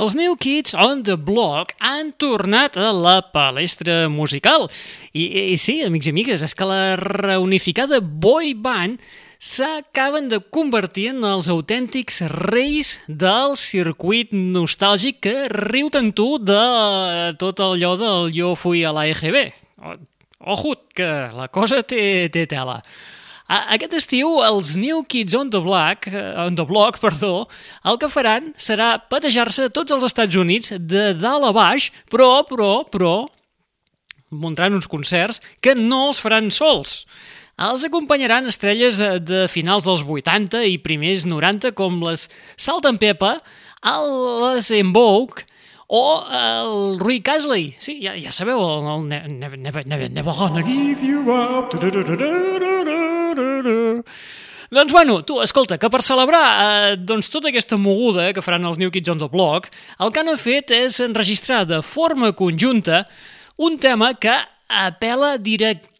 Els New Kids on the Block han tornat a la palestra musical. I, i sí, amics i amigues, és que la reunificada boy band s'acaben de convertir en els autèntics reis del circuit nostàlgic que riu tant tu de tot allò del jo fui a la EGB. Ojut, que la cosa té, té tela. Aquest estiu, els New Kids on the Block, eh, on the Block perdó, el que faran serà patejar-se tots els Estats Units de dalt a baix, però, però, però, muntaran uns concerts que no els faran sols. Els acompanyaran estrelles de finals dels 80 i primers 90 com les Salt and Pepper, les En Vogue o el Rui Casley. Sí, ja, ja sabeu, el, el never, never, never, never gonna give you up. Doncs bueno, tu, escolta, que per celebrar eh, doncs tota aquesta moguda que faran els New Kids on the Block, el que han fet és enregistrar de forma conjunta un tema que apela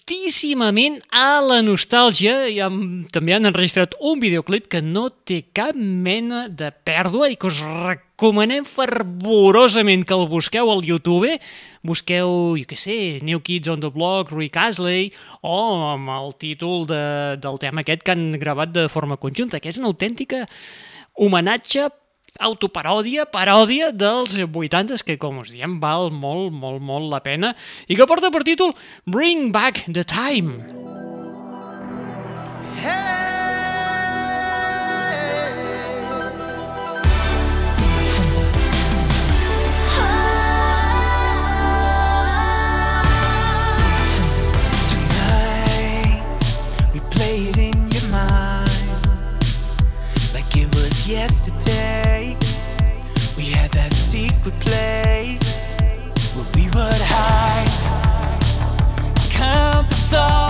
directíssimament a la nostàlgia i amb, també han enregistrat un videoclip que no té cap mena de pèrdua i que us recomanem fervorosament que el busqueu al YouTube, busqueu, jo què sé, New Kids on the Block, Rui Casley, o amb el títol de, del tema aquest que han gravat de forma conjunta, que és una autèntica homenatge autoparòdia, paròdia dels 80s, que com us diem val molt, molt, molt la pena, i que porta per títol Bring Back the Time. Secret place where we would hide, count the stars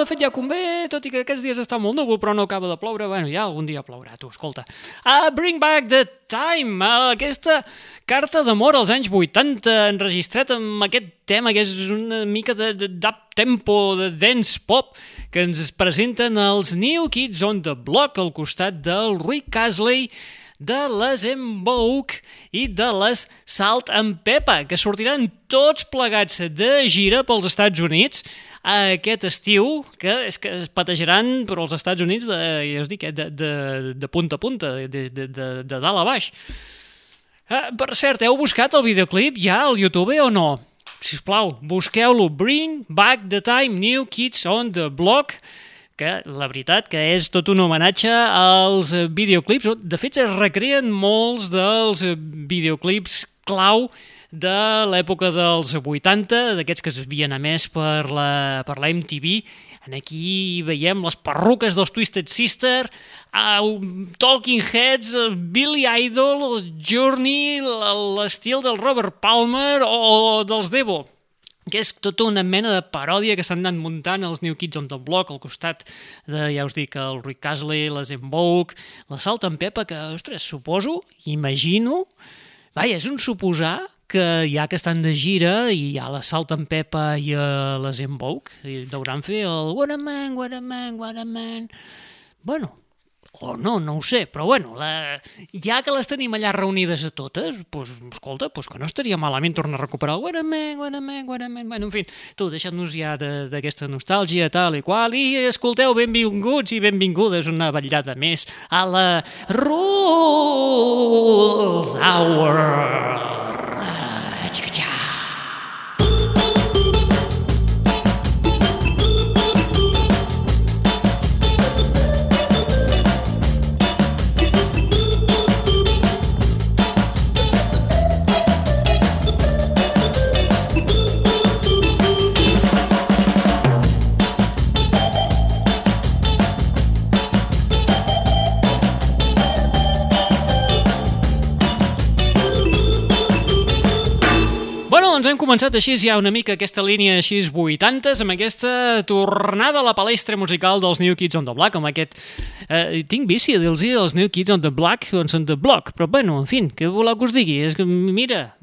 de fet ja convé, tot i que aquests dies està molt núvol, però no acaba de ploure, bueno, ja algun dia plourà, tu, escolta. Uh, bring back the time, uh, aquesta carta d'amor als anys 80, enregistrat amb aquest tema que és una mica de, de d'up tempo, de dance pop, que ens presenten els New Kids on the Block al costat del Rick Casley, de les Embouk i de les Salt and Peppa, que sortiran tots plegats de gira pels Estats Units aquest estiu, que és que es patejaran per als Estats Units de, ja us dic, eh, de, de, de punta a punta, de, de, de, de dalt a baix. Uh, per cert, heu buscat el videoclip ja al YouTube o no? Si us plau, busqueu-lo. Bring Back the Time, New Kids on the Block que la veritat que és tot un homenatge als videoclips. De fet, es recreen molts dels videoclips clau de l'època dels 80, d'aquests que es havien emès per la, per la MTV. En aquí veiem les perruques dels Twisted Sister, uh, Talking Heads, Billy Idol, Journey, l'estil del Robert Palmer o dels Devo que és tota una mena de paròdia que s'han anat muntant els New Kids on the Block al costat de, ja us dic, el Rick Astley, les Invoke, la Salt en Pepa, que, ostres, suposo, imagino, vaja, és un suposar que ja que estan de gira i ha la Salt en Pepa i uh, Invoke, i deuran fer el What a man, what a man, what a man... Bueno, o no, no ho sé, però bueno, la... ja que les tenim allà reunides a totes, doncs, escolta, doncs que no estaria malament tornar a recuperar el Guaramen, Guaramen, Guaramen, bueno, en fi, tu, deixant-nos ja d'aquesta nostàlgia, tal i qual, i escolteu, benvinguts i benvingudes una vetllada més a la Rules Hour. Doncs hem començat així ja una mica aquesta línia així 80s, amb aquesta tornada a la palestra musical dels New Kids on the Block, amb aquest... Eh, tinc vici a dir-los els New Kids on the Block, on són the Block, però bueno, en fi, què voleu que us digui? És que, mira,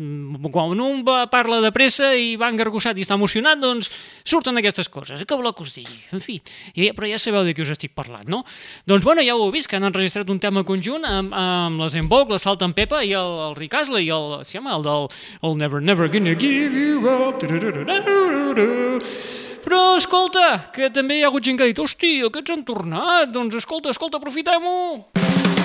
quan un va, parla de pressa i va engargossat i està emocionat, doncs surten aquestes coses. Què voleu que us digui? En fi, ja, però ja sabeu de què us estic parlant, no? Doncs bueno, ja ho heu vist, que han enregistrat un tema conjunt amb, amb les Invoke, la Salt en Pepa i el, el Rick Astley, el, si el del el Never Never Gonna Give give you up. Però, escolta, que també hi ha hagut gent que ha dit hosti, aquests han tornat, doncs escolta, escolta, aprofitem-ho.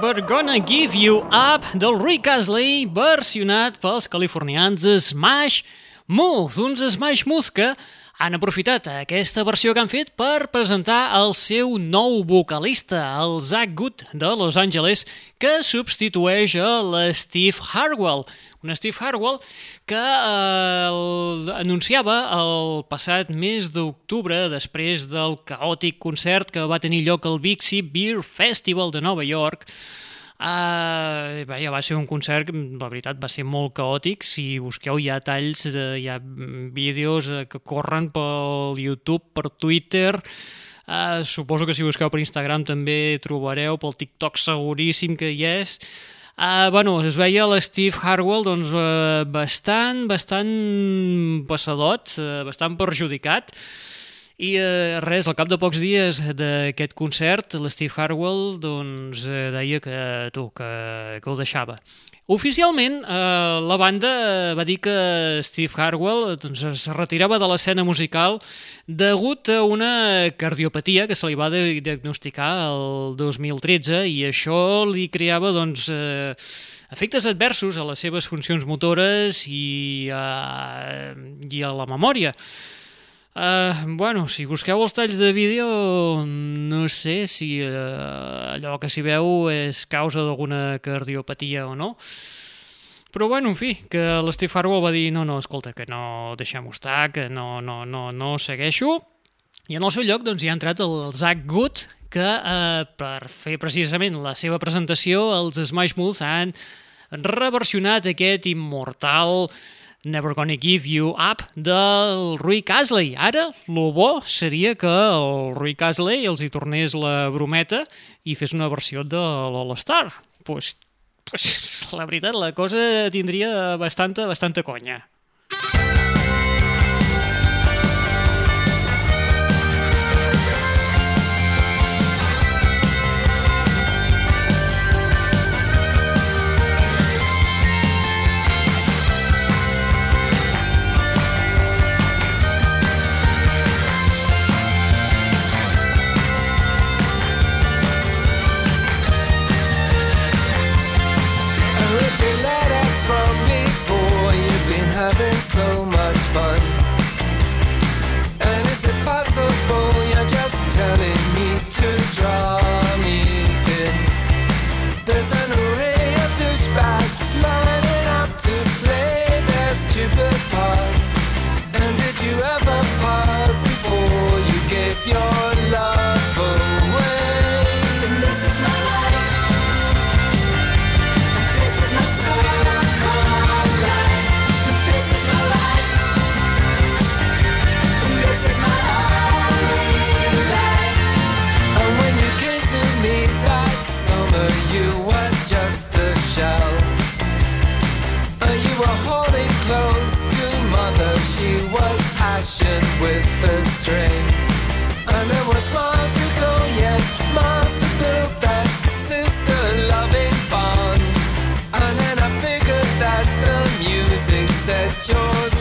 Never Gonna Give You Up del Rick Astley, versionat pels californians Smash Mouth, uns Smash Mouth que han aprofitat aquesta versió que han fet per presentar el seu nou vocalista, el Zach Good de Los Angeles, que substitueix a l'Steve Harwell, un Steve Harwell que eh, el, anunciava el passat mes d'octubre, després del caòtic concert que va tenir lloc al Bixi Beer Festival de Nova York, Uh, bé, ja va ser un concert la veritat, va ser molt caòtic. Si busqueu, hi ha talls, de, hi ha vídeos eh, que corren pel YouTube, per Twitter... Uh, suposo que si busqueu per Instagram també trobareu, pel TikTok seguríssim que hi és. Uh, bueno, es veia l'Steve Harwell doncs, uh, bastant, bastant passadot, uh, bastant perjudicat, i eh, res, al cap de pocs dies d'aquest concert, l'Steve Harwell doncs, eh, deia que, tu, que, que ho deixava. Oficialment, eh, la banda va dir que Steve Harwell doncs, es retirava de l'escena musical degut a una cardiopatia que se li va diagnosticar el 2013 i això li creava doncs, eh, efectes adversos a les seves funcions motores i a, i a la memòria. Uh, bueno, si busqueu els talls de vídeo, no sé si uh, allò que s'hi veu és causa d'alguna cardiopatia o no. Però bueno, en fi, que l'Steve Harwell va dir no, no, escolta, que no deixem-ho estar, que no, no, no, no segueixo. I en el seu lloc doncs, hi ha entrat el Zach Good, que eh, per fer precisament la seva presentació, els Smash Mouth han reversionat aquest immortal Never Gonna Give You Up del Rui Casley. Ara, lo bo seria que el Rui Casley els hi tornés la brometa i fes una versió de l'All-Star. Pues, pues, la veritat, la cosa tindria bastanta, bastanta conya. said yours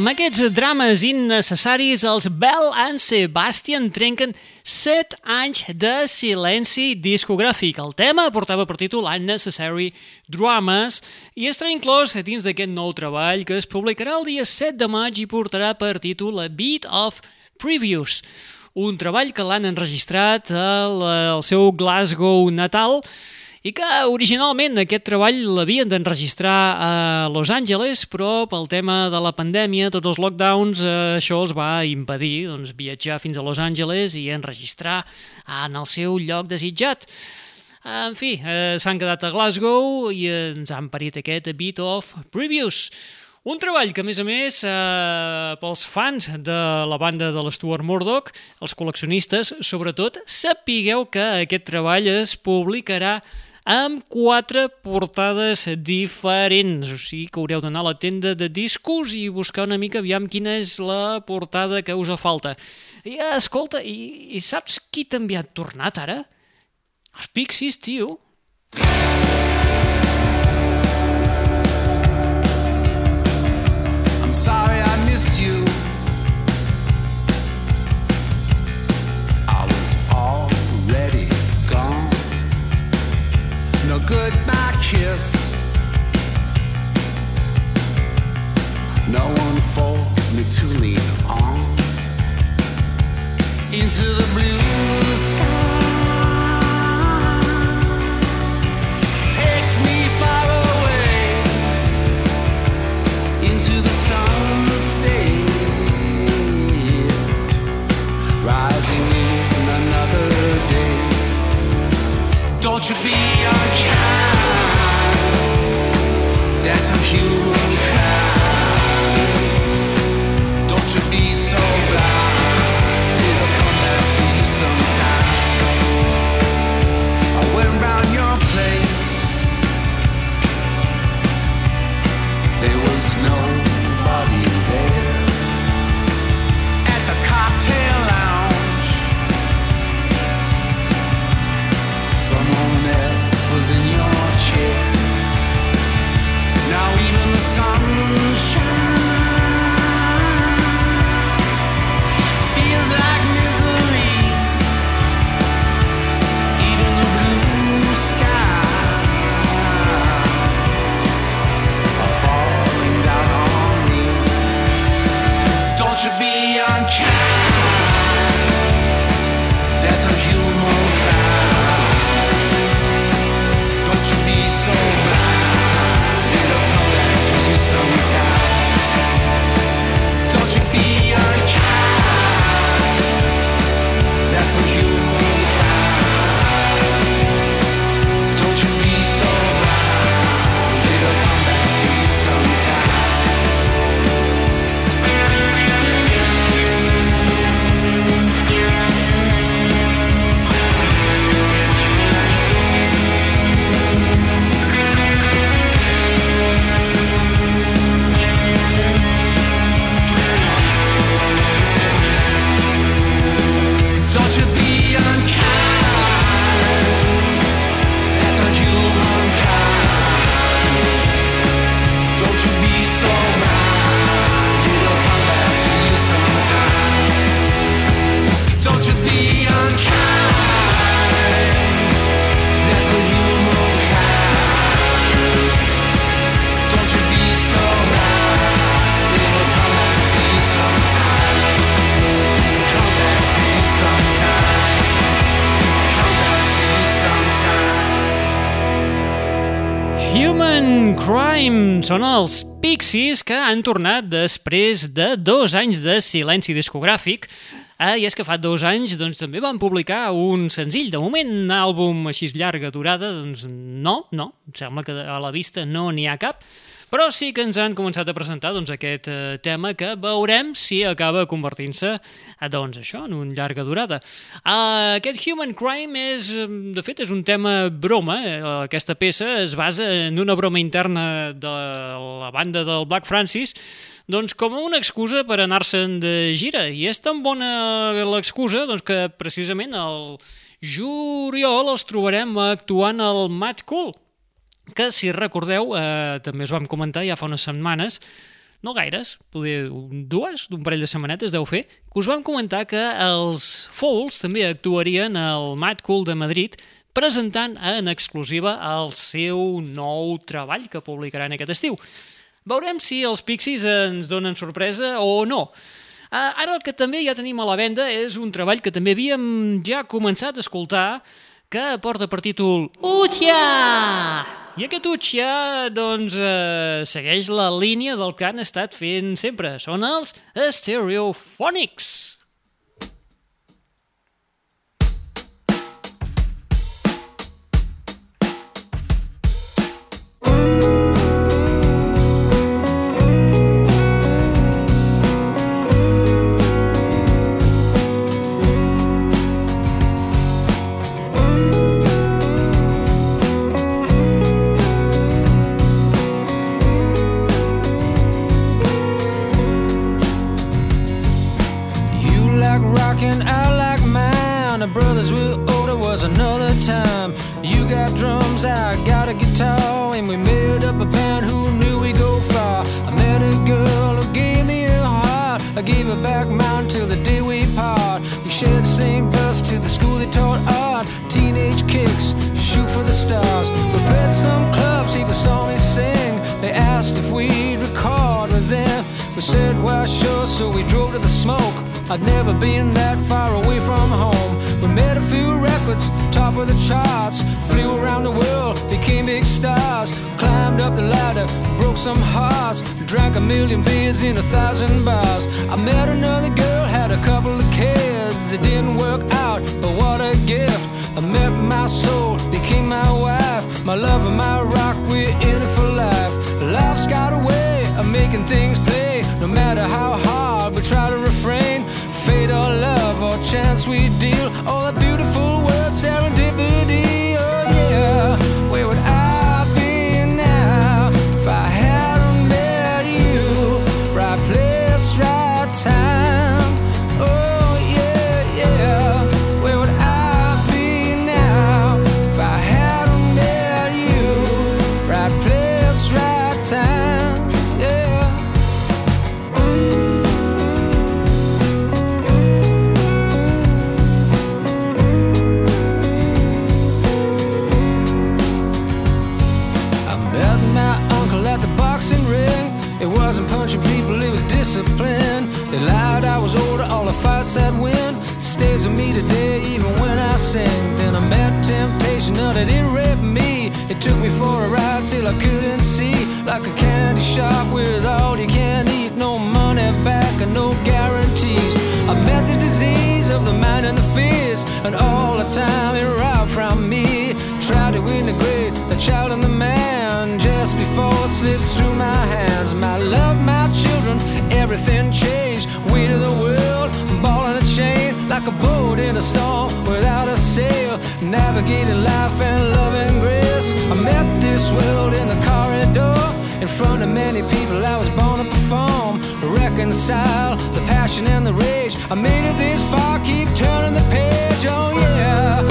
amb aquests drames innecessaris, els Bell and Sebastian trenquen 7 anys de silenci discogràfic. El tema portava per títol Unnecessary Dramas i estarà inclòs dins d'aquest nou treball que es publicarà el dia 7 de maig i portarà per títol A Beat of Previews, un treball que l'han enregistrat al, seu Glasgow natal que originalment aquest treball l'havien d'enregistrar a Los Angeles, però pel tema de la pandèmia, tots els lockdowns, eh, això els va impedir doncs, viatjar fins a Los Angeles i enregistrar en el seu lloc desitjat. En fi, eh, s'han quedat a Glasgow i ens han parit aquest Bit of Previews. Un treball que, a més a més, eh, pels fans de la banda de l'Stuart Murdoch, els col·leccionistes, sobretot, sapigueu que aquest treball es publicarà amb quatre portades diferents. O sigui que haureu d'anar a la tenda de discos i buscar una mica aviam quina és la portada que us falta. I, eh, escolta, i, i saps qui també ha tornat ara? Els Pixies, tio. I'm goodbye kiss. No one for me to lean on. Into the blue sky. Crime són els Pixies que han tornat després de dos anys de silenci discogràfic Ah, I és que fa dos anys doncs, també van publicar un senzill. De moment, un àlbum així llarga durada, doncs no, no. Sembla que a la vista no n'hi ha cap. Però sí que ens han començat a presentar doncs, aquest eh, tema que veurem si acaba convertint-se eh, doncs, això en un llarga durada. Uh, aquest Human Crime és, de fet, és un tema broma. Aquesta peça es basa en una broma interna de la banda del Black Francis doncs com una excusa per anar-se'n de gira. I és tan bona l'excusa doncs, que precisament el juliol els trobarem actuant al Mad Cool, que si recordeu, eh, també us vam comentar ja fa unes setmanes, no gaires, poder dues, d'un parell de setmanetes deu fer, que us vam comentar que els Fouls també actuarien al Mad Cool de Madrid presentant en exclusiva el seu nou treball que publicaran aquest estiu. Veurem si els Pixies ens donen sorpresa o no. Uh, ara el que també ja tenim a la venda és un treball que també havíem ja començat a escoltar que porta per títol Utja! I aquest Utja, doncs, uh, segueix la línia del que han estat fent sempre. Són els Stereophonics. I'd never been that far away from home. We made a few records, top of the charts, flew around the world, became big stars, climbed up the ladder, broke some hearts, drank a million beers in a thousand bars. I met another girl, had a couple of kids. It didn't work out, but what a gift. I met my soul, became my wife, my love and my rock, we're in it for life. Life's got a way of making things play, no matter how hard we try to refrain fate or love or chance we deal. All the beautiful words, serendipity, Took me for a ride till I couldn't see. Like a candy shop with all you can eat. No money back and no guarantees. I met the disease of the mind and the fears. And all the time it robbed from me. Tried to integrate the child and the man. Just before it slips through my hands. My love, my children, everything changed. Weight of the world, ball in a chain. Like a boat in a storm navigating life and loving grace. I met this world in the corridor. In front of many people, I was born to perform, reconcile the passion and the rage. I made it this far, keep turning the page, oh yeah.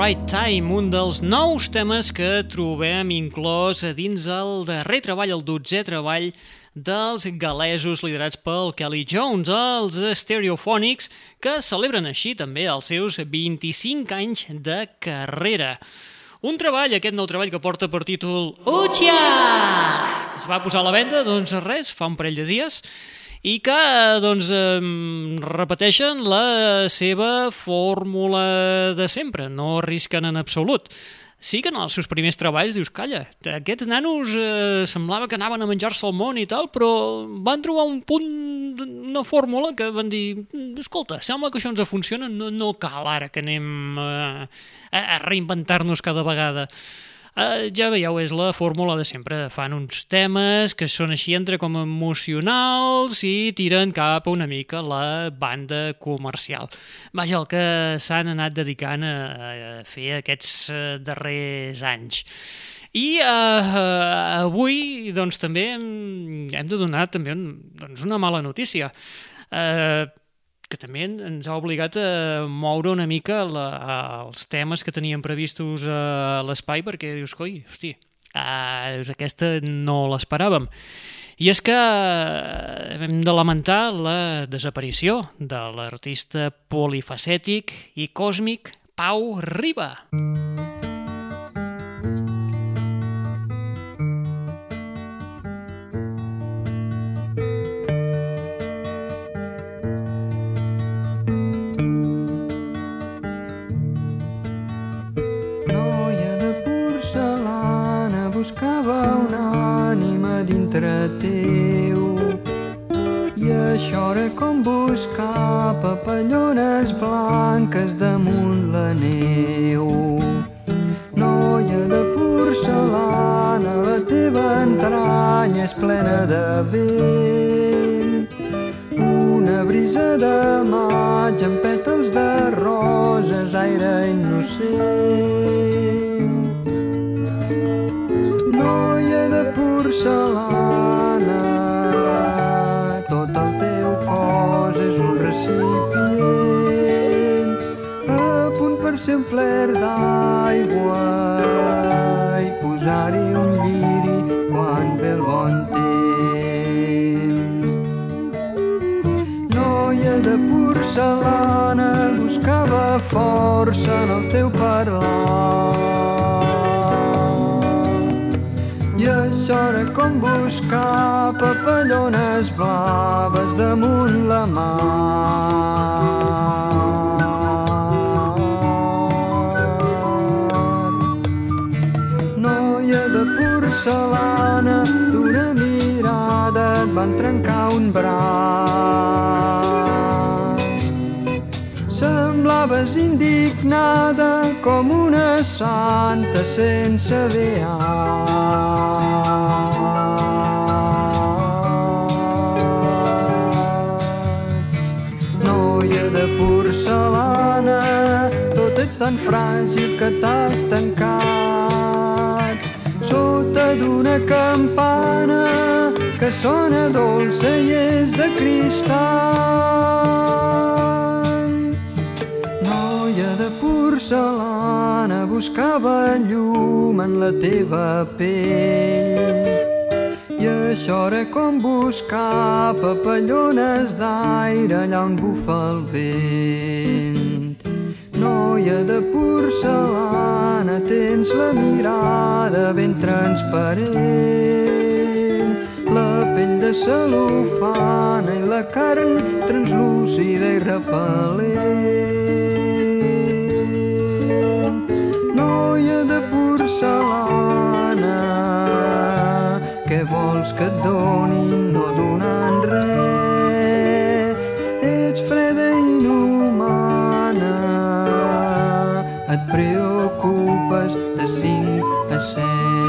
Right Time, un dels nous temes que trobem inclòs dins el darrer treball, el dotzè treball dels galesos liderats pel Kelly Jones, els Stereophonics, que celebren així també els seus 25 anys de carrera. Un treball, aquest nou treball que porta per títol Ucha! Es va posar a la venda, doncs res, fa un parell de dies, i que doncs, repeteixen la seva fórmula de sempre, no arrisquen en absolut. Sí que en els seus primers treballs dius, calla, aquests nanos eh, semblava que anaven a menjar-se el món i tal, però van trobar un punt, una fórmula que van dir, escolta, sembla que això ens funciona, no, no cal ara que anem eh, a reinventar-nos cada vegada. Uh, ja veieu, és la fórmula de sempre. Fan uns temes que són així entre com emocionals i tiren cap una mica la banda comercial. Vaja, el que s'han anat dedicant a, a fer aquests uh, darrers anys. I uh, avui doncs, també hem, hem de donar també un, doncs, una mala notícia. Uh, que també ens ha obligat a moure una mica la, els temes que teníem previstos a l'espai, perquè dius, coi, hosti, ah, dius, aquesta no l'esperàvem. I és que hem de lamentar la desaparició de l'artista polifacètic i còsmic Pau Riba. Mm. Teu i això era com buscar papallones blanques damunt la neu. Noia de porcelana, la teva entranya és plena de vent. Una brisa de maig amb pètals de roses, aire innocent. porcelana. Ser un pler d'aigua i posar-hi un lliri quan ve el bon temps. Noia de porcelana buscava força en el teu parlar sora com buscar papallones blaves damunt la mar. Porcelana, d'una mirada et van trencar un braç. Semblaves indignada com una santa sense beat. tan fràgil que t'has tancat d'una campana que sona dolça i és de cristall. Noia de porcelana buscava llum en la teva pell i això era com buscar papallones d'aire allà on bufa el vent noia de porcelana, tens la mirada ben transparent, la pell de cel·lofana i la carn translúcida i repel·lent. Noia de porcelana, què vols que et donin preocupes de 5 a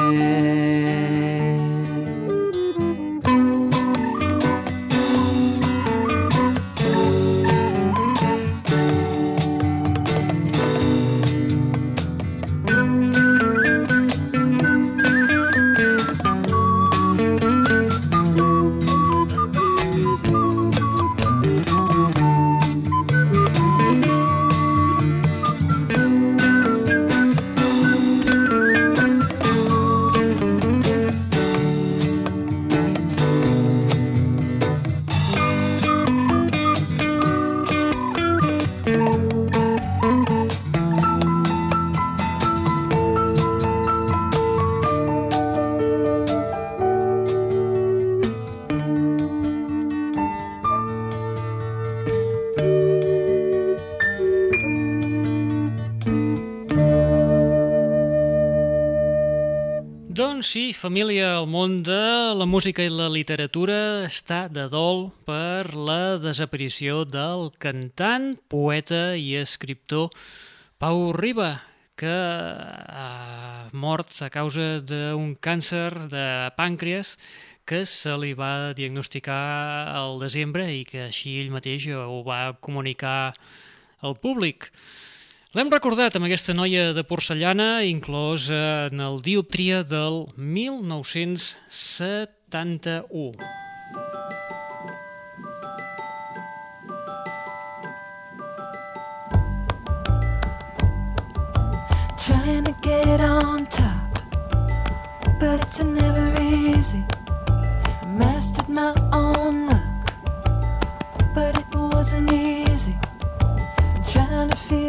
família, el món de la música i la literatura està de dol per la desaparició del cantant, poeta i escriptor Pau Riba, que ha mort a causa d'un càncer de pàncreas que se li va diagnosticar al desembre i que així ell mateix ho va comunicar al públic. L'hem recordat amb aquesta noia de porcellana, inclòs en el Dioptria del 1971. Trying to get on top, but it's never easy. I mastered my own luck, but it wasn't easy. Trying to feel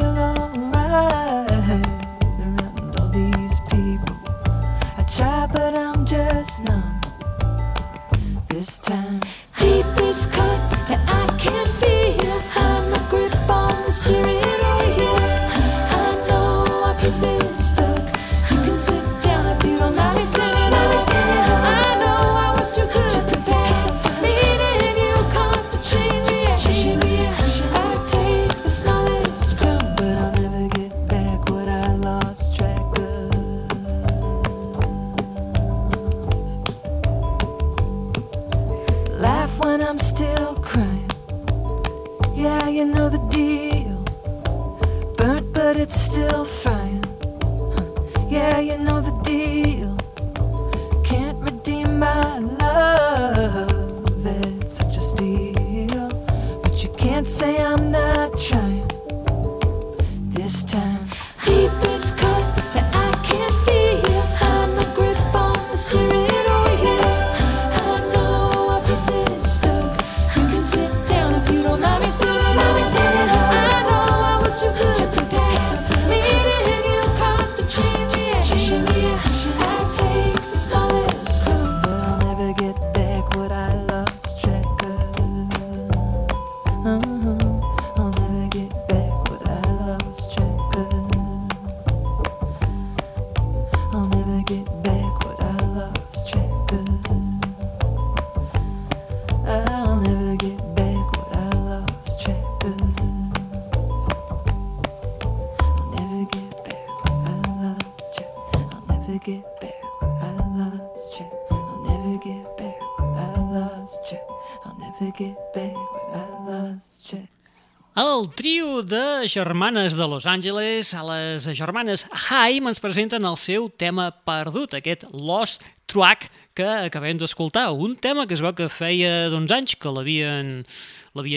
de germanes de Los Angeles, a les germanes Haim, ens presenten el seu tema perdut, aquest Lost Track que acabem d'escoltar. Un tema que es veu que feia doncs, anys que l'havien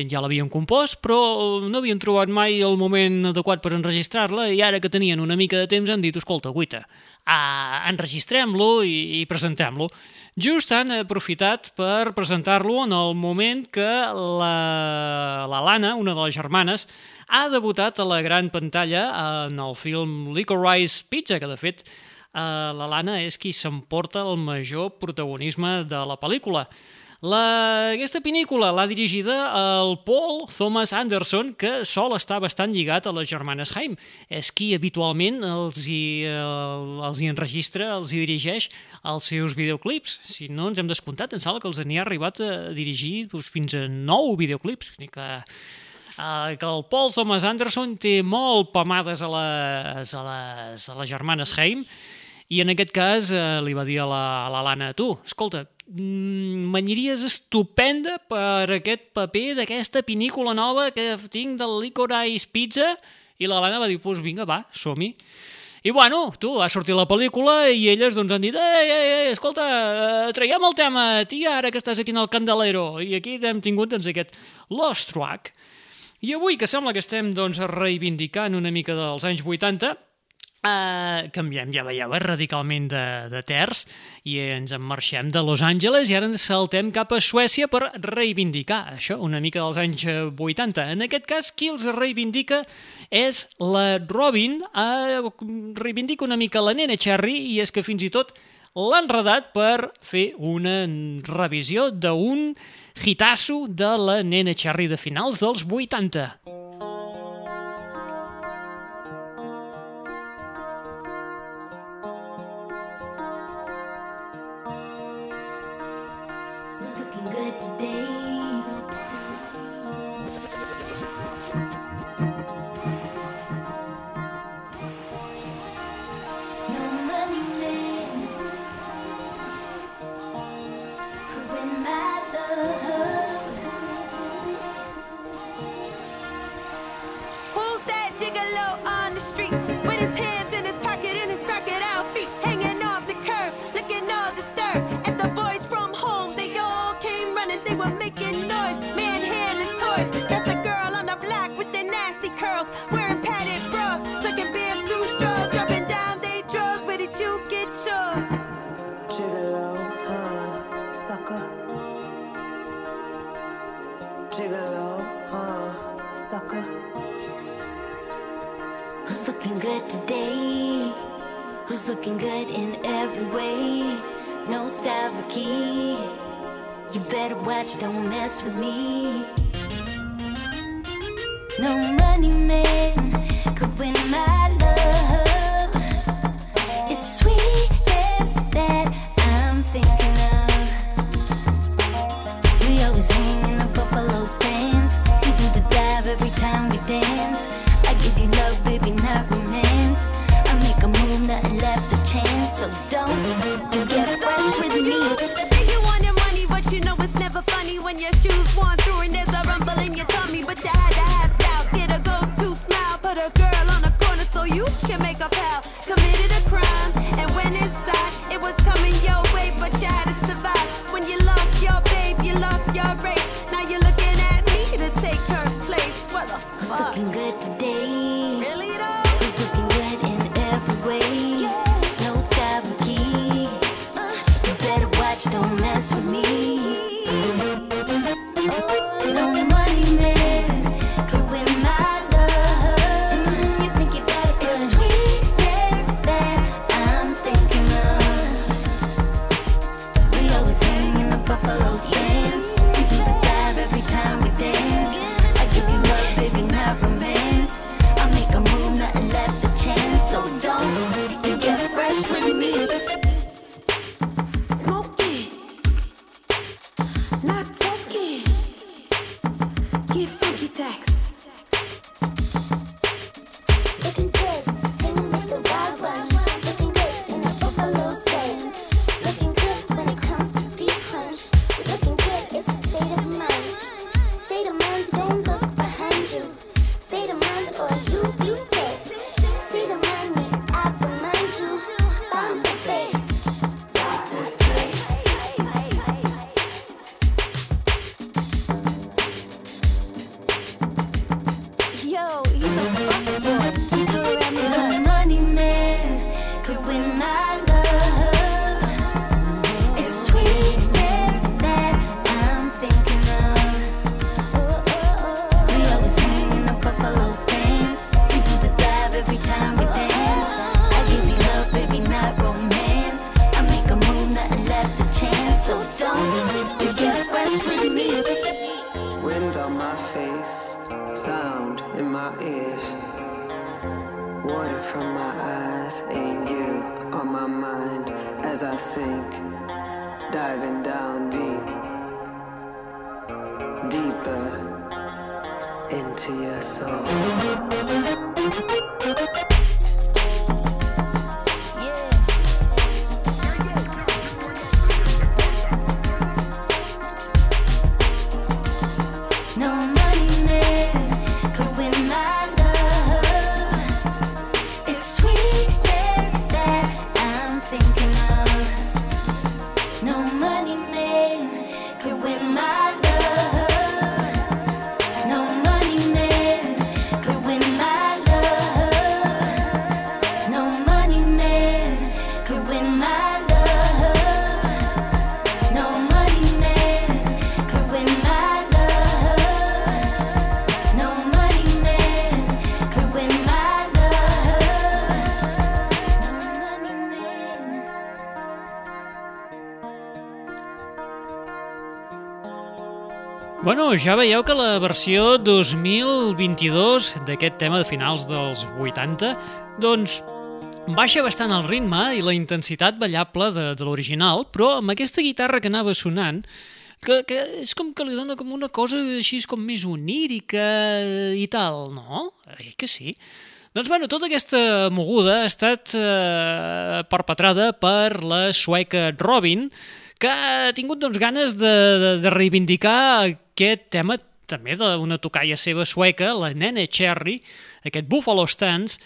ja l'havien compost, però no havien trobat mai el moment adequat per enregistrar-la i ara que tenien una mica de temps han dit, escolta, guita, ah, enregistrem-lo i, i presentem-lo. Just han aprofitat per presentar-lo en el moment que la, la Lana, una de les germanes, ha debutat a la gran pantalla en el film Licorice Pizza, que de fet eh, la Lana és qui s'emporta el major protagonisme de la pel·lícula. La, aquesta pel·lícula l'ha dirigida el Paul Thomas Anderson, que sol estar bastant lligat a les germanes Haim. És qui habitualment els hi, el, els hi enregistra, els hi dirigeix els seus videoclips. Si no ens hem descomptat, em sembla que els n'hi ha arribat a dirigir doncs, fins a nou videoclips. Que Uh, que el Paul Thomas Anderson té molt pomades a les, a les, a les germanes Haim i en aquest cas uh, li va dir a la, a la Lana, tu, escolta, mm, m'aniries estupenda per aquest paper d'aquesta pinícula nova que tinc del Licorice Pizza i la Lana va dir, pues vinga, va, som-hi. I bueno, tu, ha sortit la pel·lícula i elles doncs han dit ei, ei, ei, escolta, eh, traiem el tema, tia, ara que estàs aquí en el Candelero. I aquí hem tingut doncs, aquest Lost Track. I avui, que sembla que estem doncs, reivindicant una mica dels anys 80, Uh, canviem, ja veieu, eh, radicalment de, de terç i ens en marxem de Los Angeles i ara ens saltem cap a Suècia per reivindicar això, una mica dels anys 80. En aquest cas, qui els reivindica és la Robin, uh, reivindica una mica la nena Cherry i és que fins i tot l'ha enredat per fer una revisió d'un hitasso de la nena Cherry de finals dels 80. Bueno, ja veieu que la versió 2022 d'aquest tema de finals dels 80 doncs baixa bastant el ritme i la intensitat ballable de, de l'original, però amb aquesta guitarra que anava sonant que, que és com que li dona com una cosa així com més onírica i tal, no? Eh que sí? Doncs bueno, tota aquesta moguda ha estat eh, perpetrada per la sueca Robin, que ha tingut doncs, ganes de, de, de reivindicar aquest tema també d'una tocalla seva sueca, la Nene Cherry, aquest Buffalo Stance,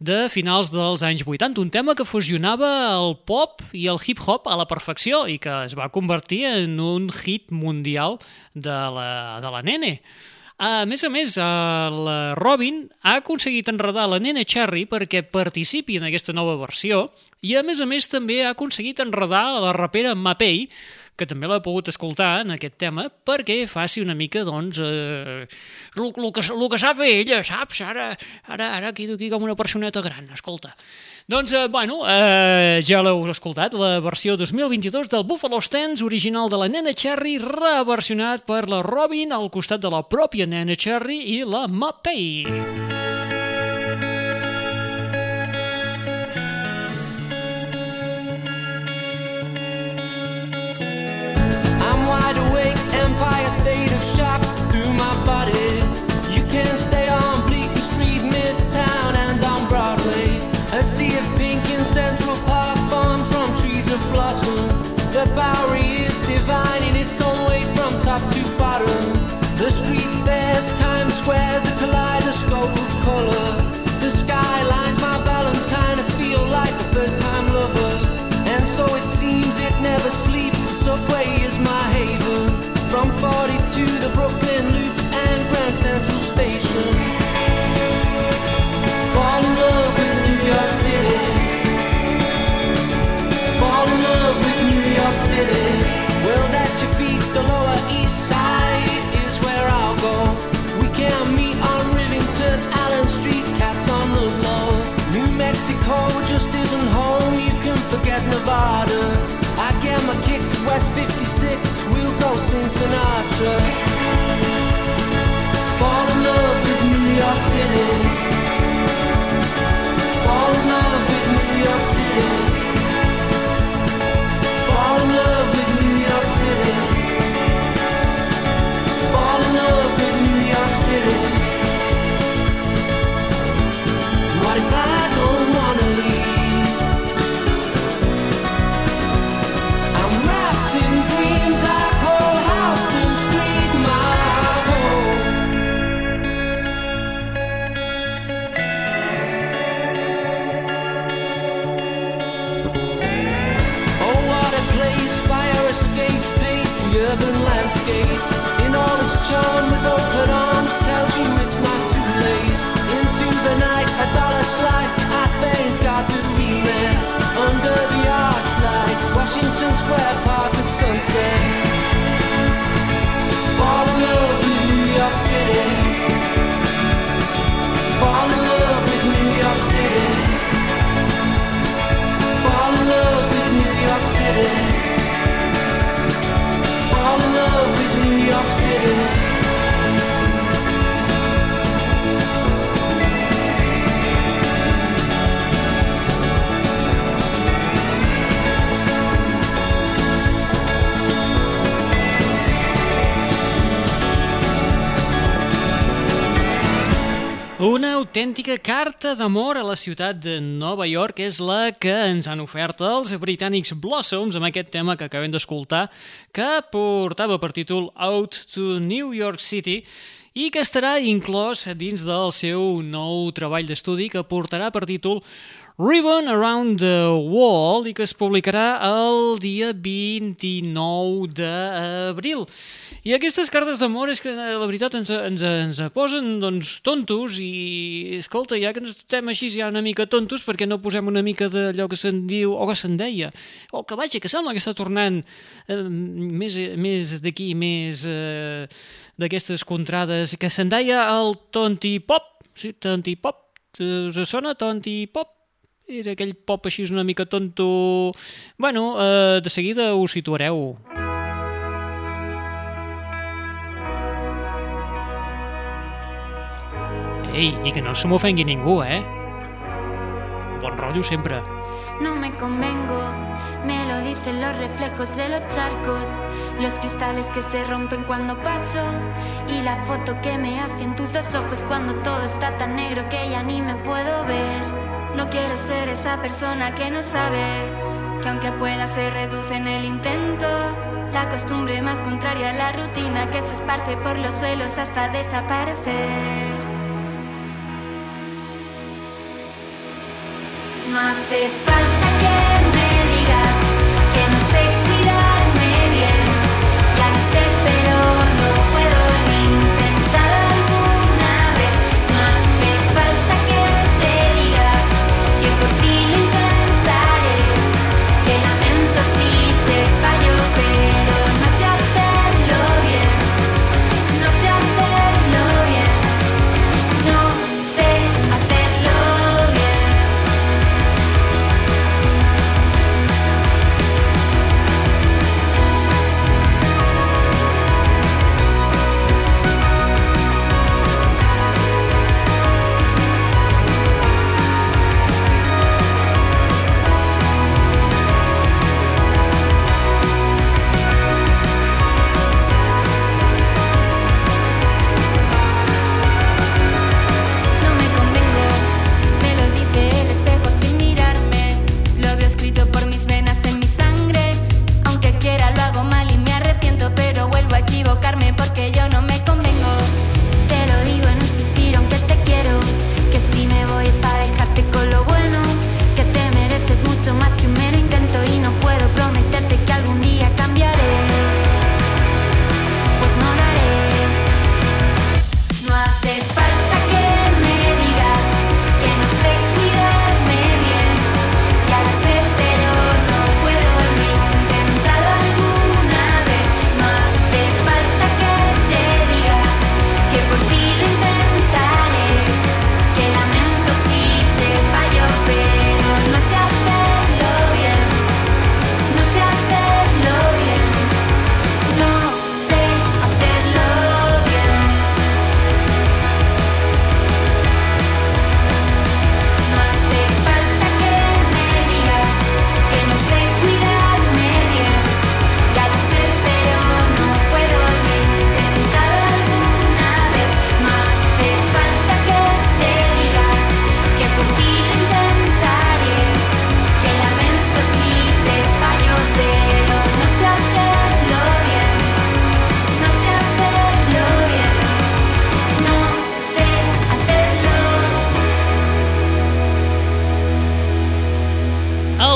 de finals dels anys 80, un tema que fusionava el pop i el hip-hop a la perfecció i que es va convertir en un hit mundial de la, de la Nene. A més a més, eh, la Robin ha aconseguit enredar la nena Cherry perquè participi en aquesta nova versió i a més a més també ha aconseguit enredar la rapera Mapei que també l'ha pogut escoltar en aquest tema perquè faci una mica, doncs, eh, el, el que, el que sap ella, saps? Ara, ara, ara quedo aquí com una personeta gran, escolta. Doncs, eh, bueno, eh, ja l'heu escoltat, la versió 2022 del Buffalo Stance, original de la Nena Cherry, reversionat per la Robin al costat de la pròpia Nena Cherry i la Mapei. I'm The Nevada. I get my kicks at West 56. We'll go sing Sinatra. Fall in love with New York City. Autèntica carta d'amor a la ciutat de Nova York és la que ens han ofert els britànics Blossoms amb aquest tema que acabem d'escoltar que portava per títol Out to New York City i que estarà inclòs dins del seu nou treball d'estudi que portarà per títol Ribbon Around the Wall i que es publicarà el dia 29 d'abril. I aquestes cartes d'amor és que eh, la veritat ens, ens, ens posen doncs, tontos i escolta, ja que ens estem així ja una mica tontos perquè no posem una mica d'allò que se'n diu o que se'n deia o que vaja, que sembla que està tornant eh, més, més d'aquí, més eh, d'aquestes contrades que se'n deia el tonti pop. Sí, tonti pop, us sona tonti pop? era aquell pop així una mica tonto. Bueno, eh, de seguida us situareu Ei, i que no se m'ofengui ningú, eh? bon rotllo sempre. No me convengo, me lo dicen los reflejos de los charcos, los cristales que se rompen cuando paso y la foto que me hacen tus dos ojos cuando todo está tan negro que ya ni me puedo ver. No quiero ser esa persona que no sabe que aunque pueda se reduce en el intento. La costumbre más contraria a la rutina que se esparce por los suelos hasta desaparecer. No hace falta que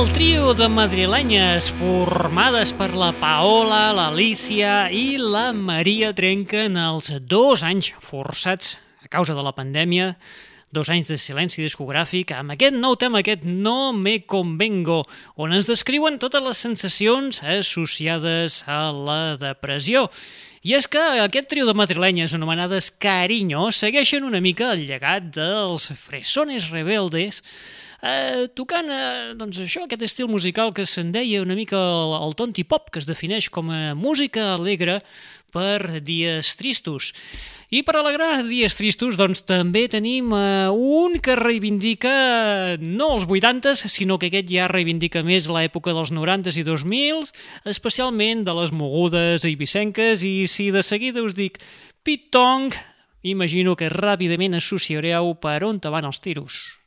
El trio de madrilenyes formades per la Paola, l'Alicia i la Maria trenquen els dos anys forçats a causa de la pandèmia, dos anys de silenci discogràfic, amb aquest nou tema, aquest No me convengo, on ens descriuen totes les sensacions associades a la depressió. I és que aquest trio de madrilenyes anomenades Cariño segueixen una mica el llegat dels Fresones Rebeldes, eh, tocant eh, doncs això, aquest estil musical que se'n deia una mica el, el tonti pop, que es defineix com a música alegre per dies tristos. I per alegrar dies tristos, doncs també tenim eh, un que reivindica no els 80s, sinó que aquest ja reivindica més l'època dels 90s i 2000s, especialment de les mogudes eivissenques, i si de seguida us dic Pit Tong, imagino que ràpidament associareu per on te van els tiros.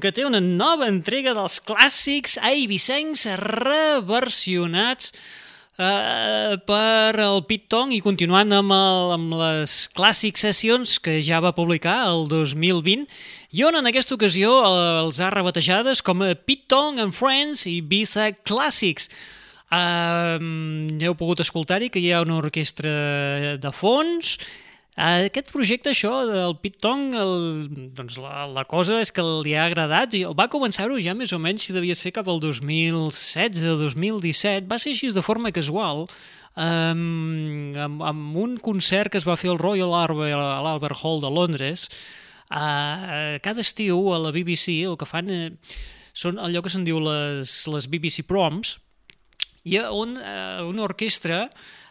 Que té una nova entrega dels clàssics eivissencs reversionats eh, per el Pit Tong i continuant amb, el, amb les clàssics sessions que ja va publicar el 2020 i on en aquesta ocasió eh, els ha rebatejades com a Pit Tong and Friends i Ibiza Classics. Uh, ja heu pogut escoltar-hi que hi ha una orquestra de fons aquest projecte, això, del Pit Tong, el, doncs la, la cosa és que li ha agradat i va començar-ho ja més o menys, si devia ser cap al 2016 o 2017, va ser així de forma casual, um, amb, amb un concert que es va fer al Royal Albert, a l'Albert Hall de Londres, uh, cada estiu a la BBC el que fan eh, són allò que se'n diu les, les BBC Proms, i on uh, una orquestra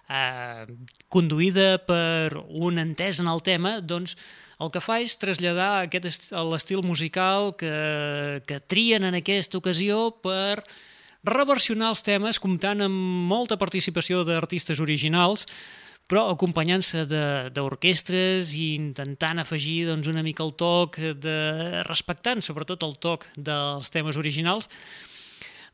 eh, conduïda per un entès en el tema, doncs el que fa és traslladar aquest est l'estil musical que, que trien en aquesta ocasió per reversionar els temes comptant amb molta participació d'artistes originals però acompanyant-se d'orquestres i intentant afegir doncs, una mica el toc, de, respectant sobretot el toc dels temes originals,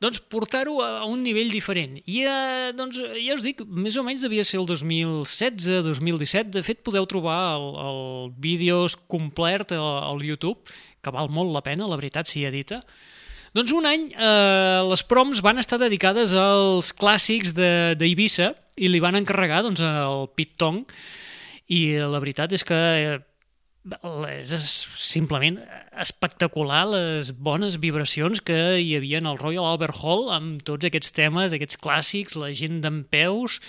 doncs portar-ho a un nivell diferent. I eh, doncs, ja us dic, més o menys devia ser el 2016-2017. De fet, podeu trobar el, el vídeos complet al, YouTube, que val molt la pena, la veritat, si edita. Doncs un any eh, les proms van estar dedicades als clàssics d'Eivissa i li van encarregar doncs, el Pit Tong i la veritat és que eh, és simplement espectacular les bones vibracions que hi havia en el Royal Albert Hall amb tots aquests temes, aquests clàssics, la gent d'en peus,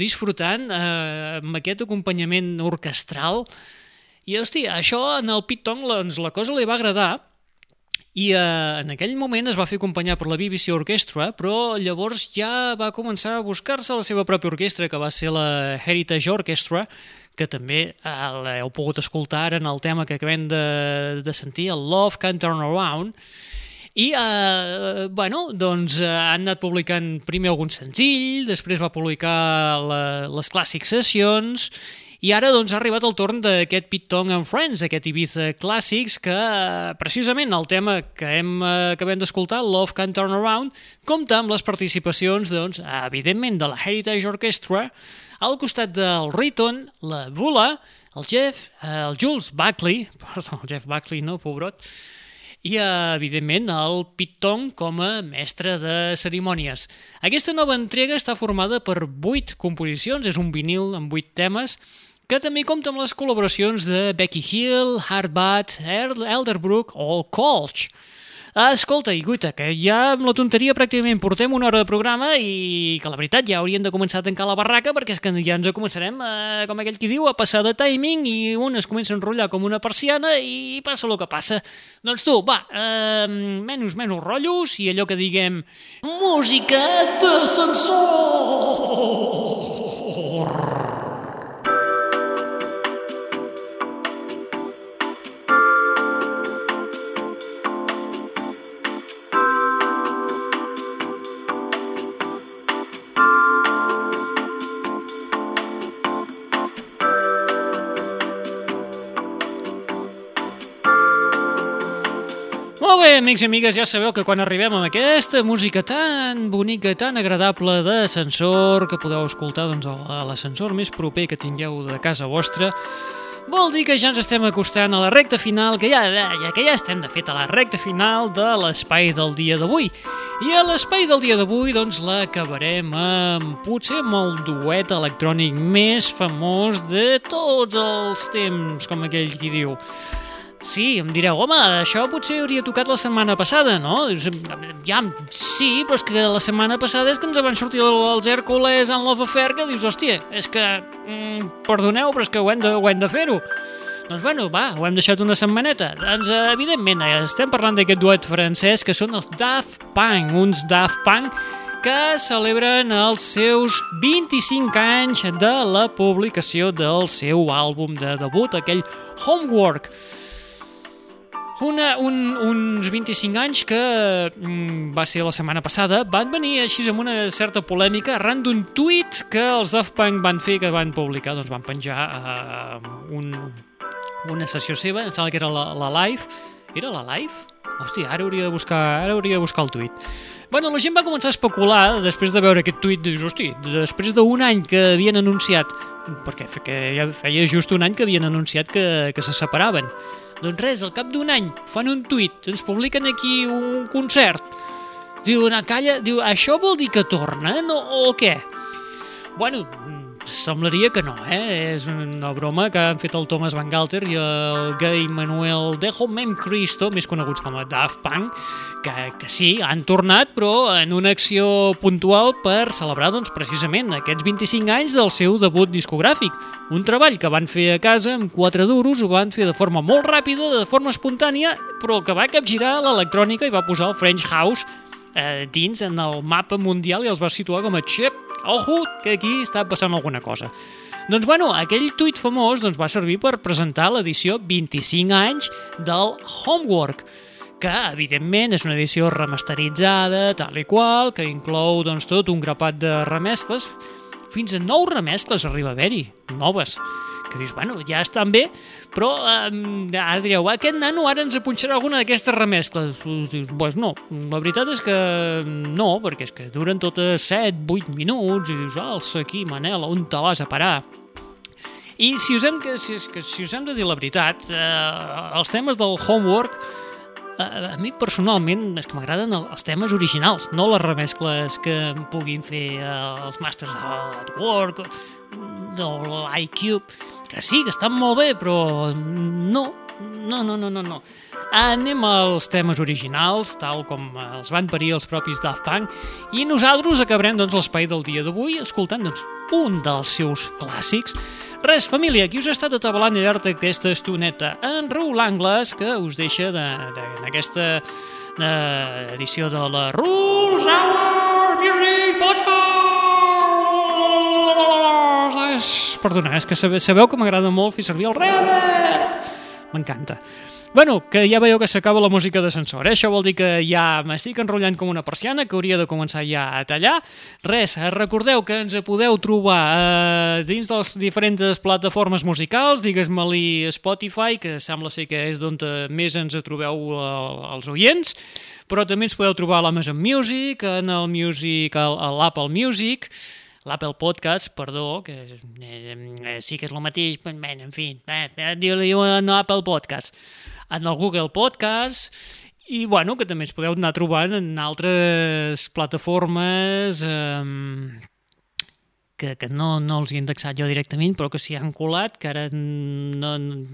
disfrutant eh, amb aquest acompanyament orquestral. I, hòstia, això en el Pit Tong doncs, la cosa li va agradar i eh, en aquell moment es va fer acompanyar per la BBC Orchestra, però llavors ja va començar a buscar-se la seva pròpia orquestra, que va ser la Heritage Orchestra, que també eh, l'heu pogut escoltar en el tema que acabem de, de sentir, el Love Can Turn Around, i, eh, bueno, doncs eh, han anat publicant primer algun senzill, després va publicar la, les clàssics sessions, i ara doncs, ha arribat el torn d'aquest Pit Tong and Friends, aquest Ibiza Clàssics, que eh, precisament el tema que hem, eh, acabem d'escoltar, Love Can Turn Around, compta amb les participacions, doncs, evidentment, de la Heritage Orchestra, al costat del Riton, la Bula, el Jeff, eh, el Jules Buckley, perdó, el Jeff Buckley, no, pobrot, i, evidentment, el Pit Tong com a mestre de cerimònies. Aquesta nova entrega està formada per vuit composicions, és un vinil amb vuit temes, que també compta amb les col·laboracions de Becky Hill, Hardbat, Elderbrook o Colch. Ah, escolta, i guita, que ja amb la tonteria pràcticament portem una hora de programa i que la veritat ja hauríem de començar a tancar la barraca perquè és que ja ens començarem, eh, com aquell qui diu, a passar de timing i un es comença a enrotllar com una persiana i passa el que passa. Doncs tu, va, eh, menys, menys rotllos i allò que diguem música d'ascensor. Bé, amics i amigues, ja sabeu que quan arribem amb aquesta música tan bonica, tan agradable d'ascensor, que podeu escoltar doncs, a l'ascensor més proper que tingueu de casa vostra, vol dir que ja ens estem acostant a la recta final, que ja, ja, que ja estem de fet a la recta final de l'espai del dia d'avui. I a l'espai del dia d'avui doncs l'acabarem amb potser amb el duet electrònic més famós de tots els temps, com aquell qui diu. Sí, em direu, home, això potser hauria tocat la setmana passada, no? Ja, sí, però és que la setmana passada és que ens van sortir els Hèrcules en Love Affair que dius, hòstia, és que, mm, perdoneu, però és que ho hem de, ho hem de fer-ho. Doncs bueno, va, ho hem deixat una setmaneta. Doncs, evidentment, estem parlant d'aquest duet francès que són els Daft Punk, uns Daft Punk que celebren els seus 25 anys de la publicació del seu àlbum de debut, aquell Homework. Una, un, uns 25 anys que mm, va ser la setmana passada, van venir així amb una certa polèmica arran d'un tuit que els Daft Punk van fer, que van publicar, doncs van penjar uh, un, una sessió seva, em sembla que era la, la live, Era la live? Hòstia, ara hauria de buscar, ara hauria de buscar el tuit. Bueno, la gent va començar a especular després de veure aquest tuit, dius, hosti, després d'un any que havien anunciat, perquè feia just un any que havien anunciat que, que se separaven. Doncs res, al cap d'un any fan un tuit, ens publiquen aquí un concert. Diu, una calla, diu, això vol dir que tornen o, o què? Bueno, semblaria que no, eh? És una broma que han fet el Thomas Van Galter i el gay Manuel Dejo Mem Cristo, més coneguts com a Daft Punk, que, que sí, han tornat, però en una acció puntual per celebrar, doncs, precisament aquests 25 anys del seu debut discogràfic. Un treball que van fer a casa amb quatre duros, ho van fer de forma molt ràpida, de forma espontània, però que va capgirar l'electrònica i va posar el French House eh, dins en el mapa mundial i els va situar com a xep, ojo, que aquí està passant alguna cosa. Doncs bueno, aquell tuit famós doncs, va servir per presentar l'edició 25 anys del Homework, que evidentment és una edició remasteritzada, tal i qual, que inclou doncs, tot un grapat de remescles, fins a nou remescles arriba a haver-hi, noves, que dius, bueno, ja estan bé, però eh, ara direu, aquest nano ara ens apunxarà alguna d'aquestes remescles. Dius, pues no, la veritat és que no, perquè és que duren totes 7, 8 minuts, i dius, alça aquí, Manel, on te vas a parar? I si us hem, que, si, que, si us hem de dir la veritat, eh, els temes del homework, eh, a mi personalment és que m'agraden el- els temes originals, no les remescles que puguin fer eh, els Masters at Work o l'iCube, que sí, que estan molt bé, però no, no, no, no, no, no. Anem als temes originals, tal com els van parir els propis Daft Punk, i nosaltres acabarem doncs, l'espai del dia d'avui escoltant doncs, un dels seus clàssics. Res, família, aquí us ha estat atabalant al llarg d'aquesta estoneta en Raül Angles, que us deixa de, de, en aquesta eh, edició de la Rules Hour Music Podcast! Perdona, és que sabeu, sabeu que m'agrada molt fer servir el reverb. M'encanta. Bueno, que ja veieu que s'acaba la música d'ascensor, eh? Això vol dir que ja m'estic enrotllant com una persiana, que hauria de començar ja a tallar. Res, recordeu que ens podeu trobar eh, dins de les diferents plataformes musicals, digues-me-li Spotify, que sembla ser que és d'on més ens trobeu eh, els oients, però també ens podeu trobar a l'Amazon Music, en el Music, a l'Apple Music, l'Apple Podcast, perdó, que eh, eh, sí que és el mateix, però, bé, en fi, eh, eh, diu-li en Apple Podcast, en el Google Podcast, i bueno, que també ens podeu anar trobant en altres plataformes eh, que, que no, no els he indexat jo directament, però que s'hi han colat, que ara no... no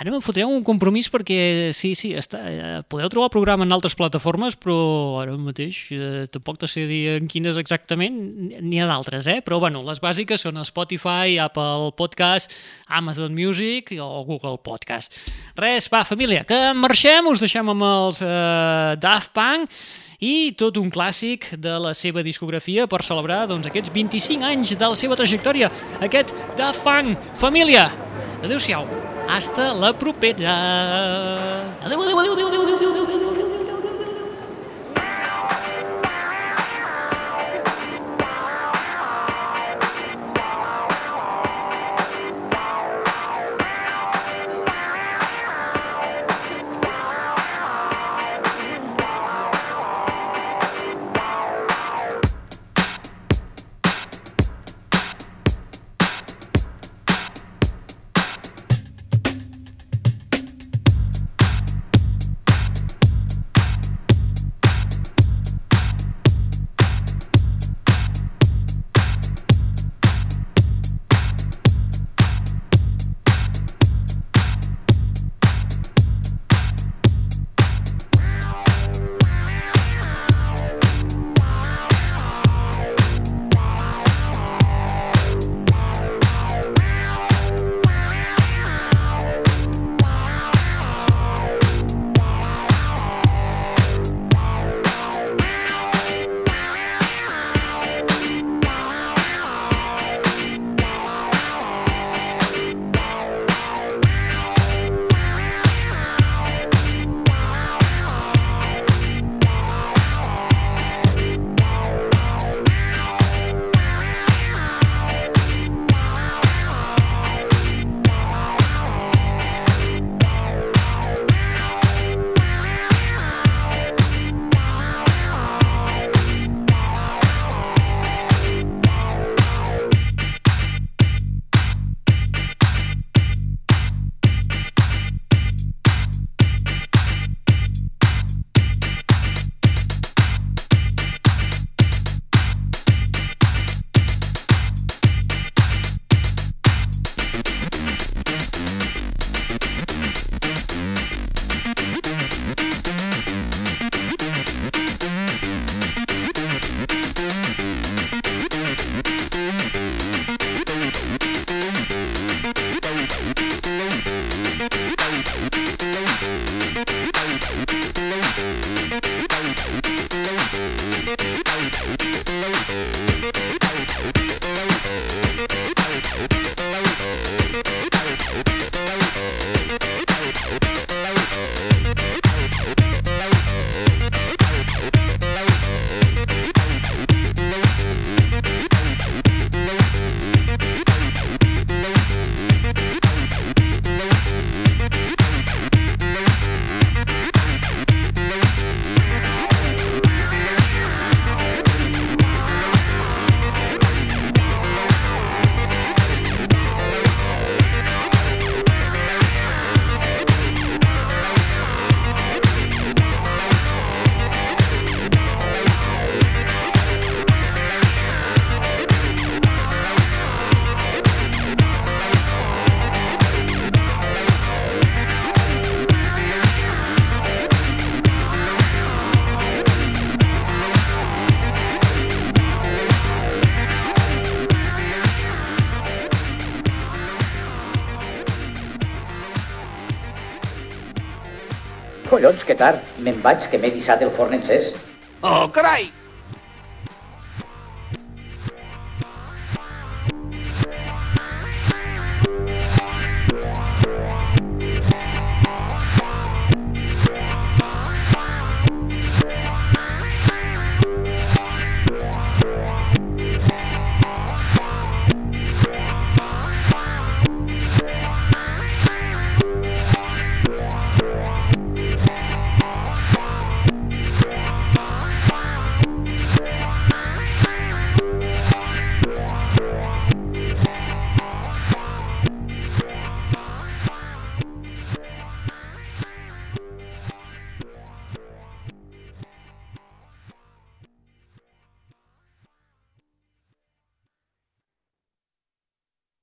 Ara me'n fotreu un compromís perquè sí, sí, està, eh, podeu trobar el programa en altres plataformes, però ara mateix eh, tampoc te sé dir en quines exactament, n'hi ha d'altres, eh? però bueno, les bàsiques són Spotify, Apple Podcast, Amazon Music o Google Podcast. Res, va, família, que marxem, us deixem amb els eh, Daft Punk i tot un clàssic de la seva discografia per celebrar doncs, aquests 25 anys de la seva trajectòria, aquest Daft Punk. Família, adeu-siau. Hasta la propera. Adéu, adéu, adéu, adéu, adéu, adéu, adéu. Collons, que tard. Me'n vaig, que m'he dissat el forn encès. Oh, carai!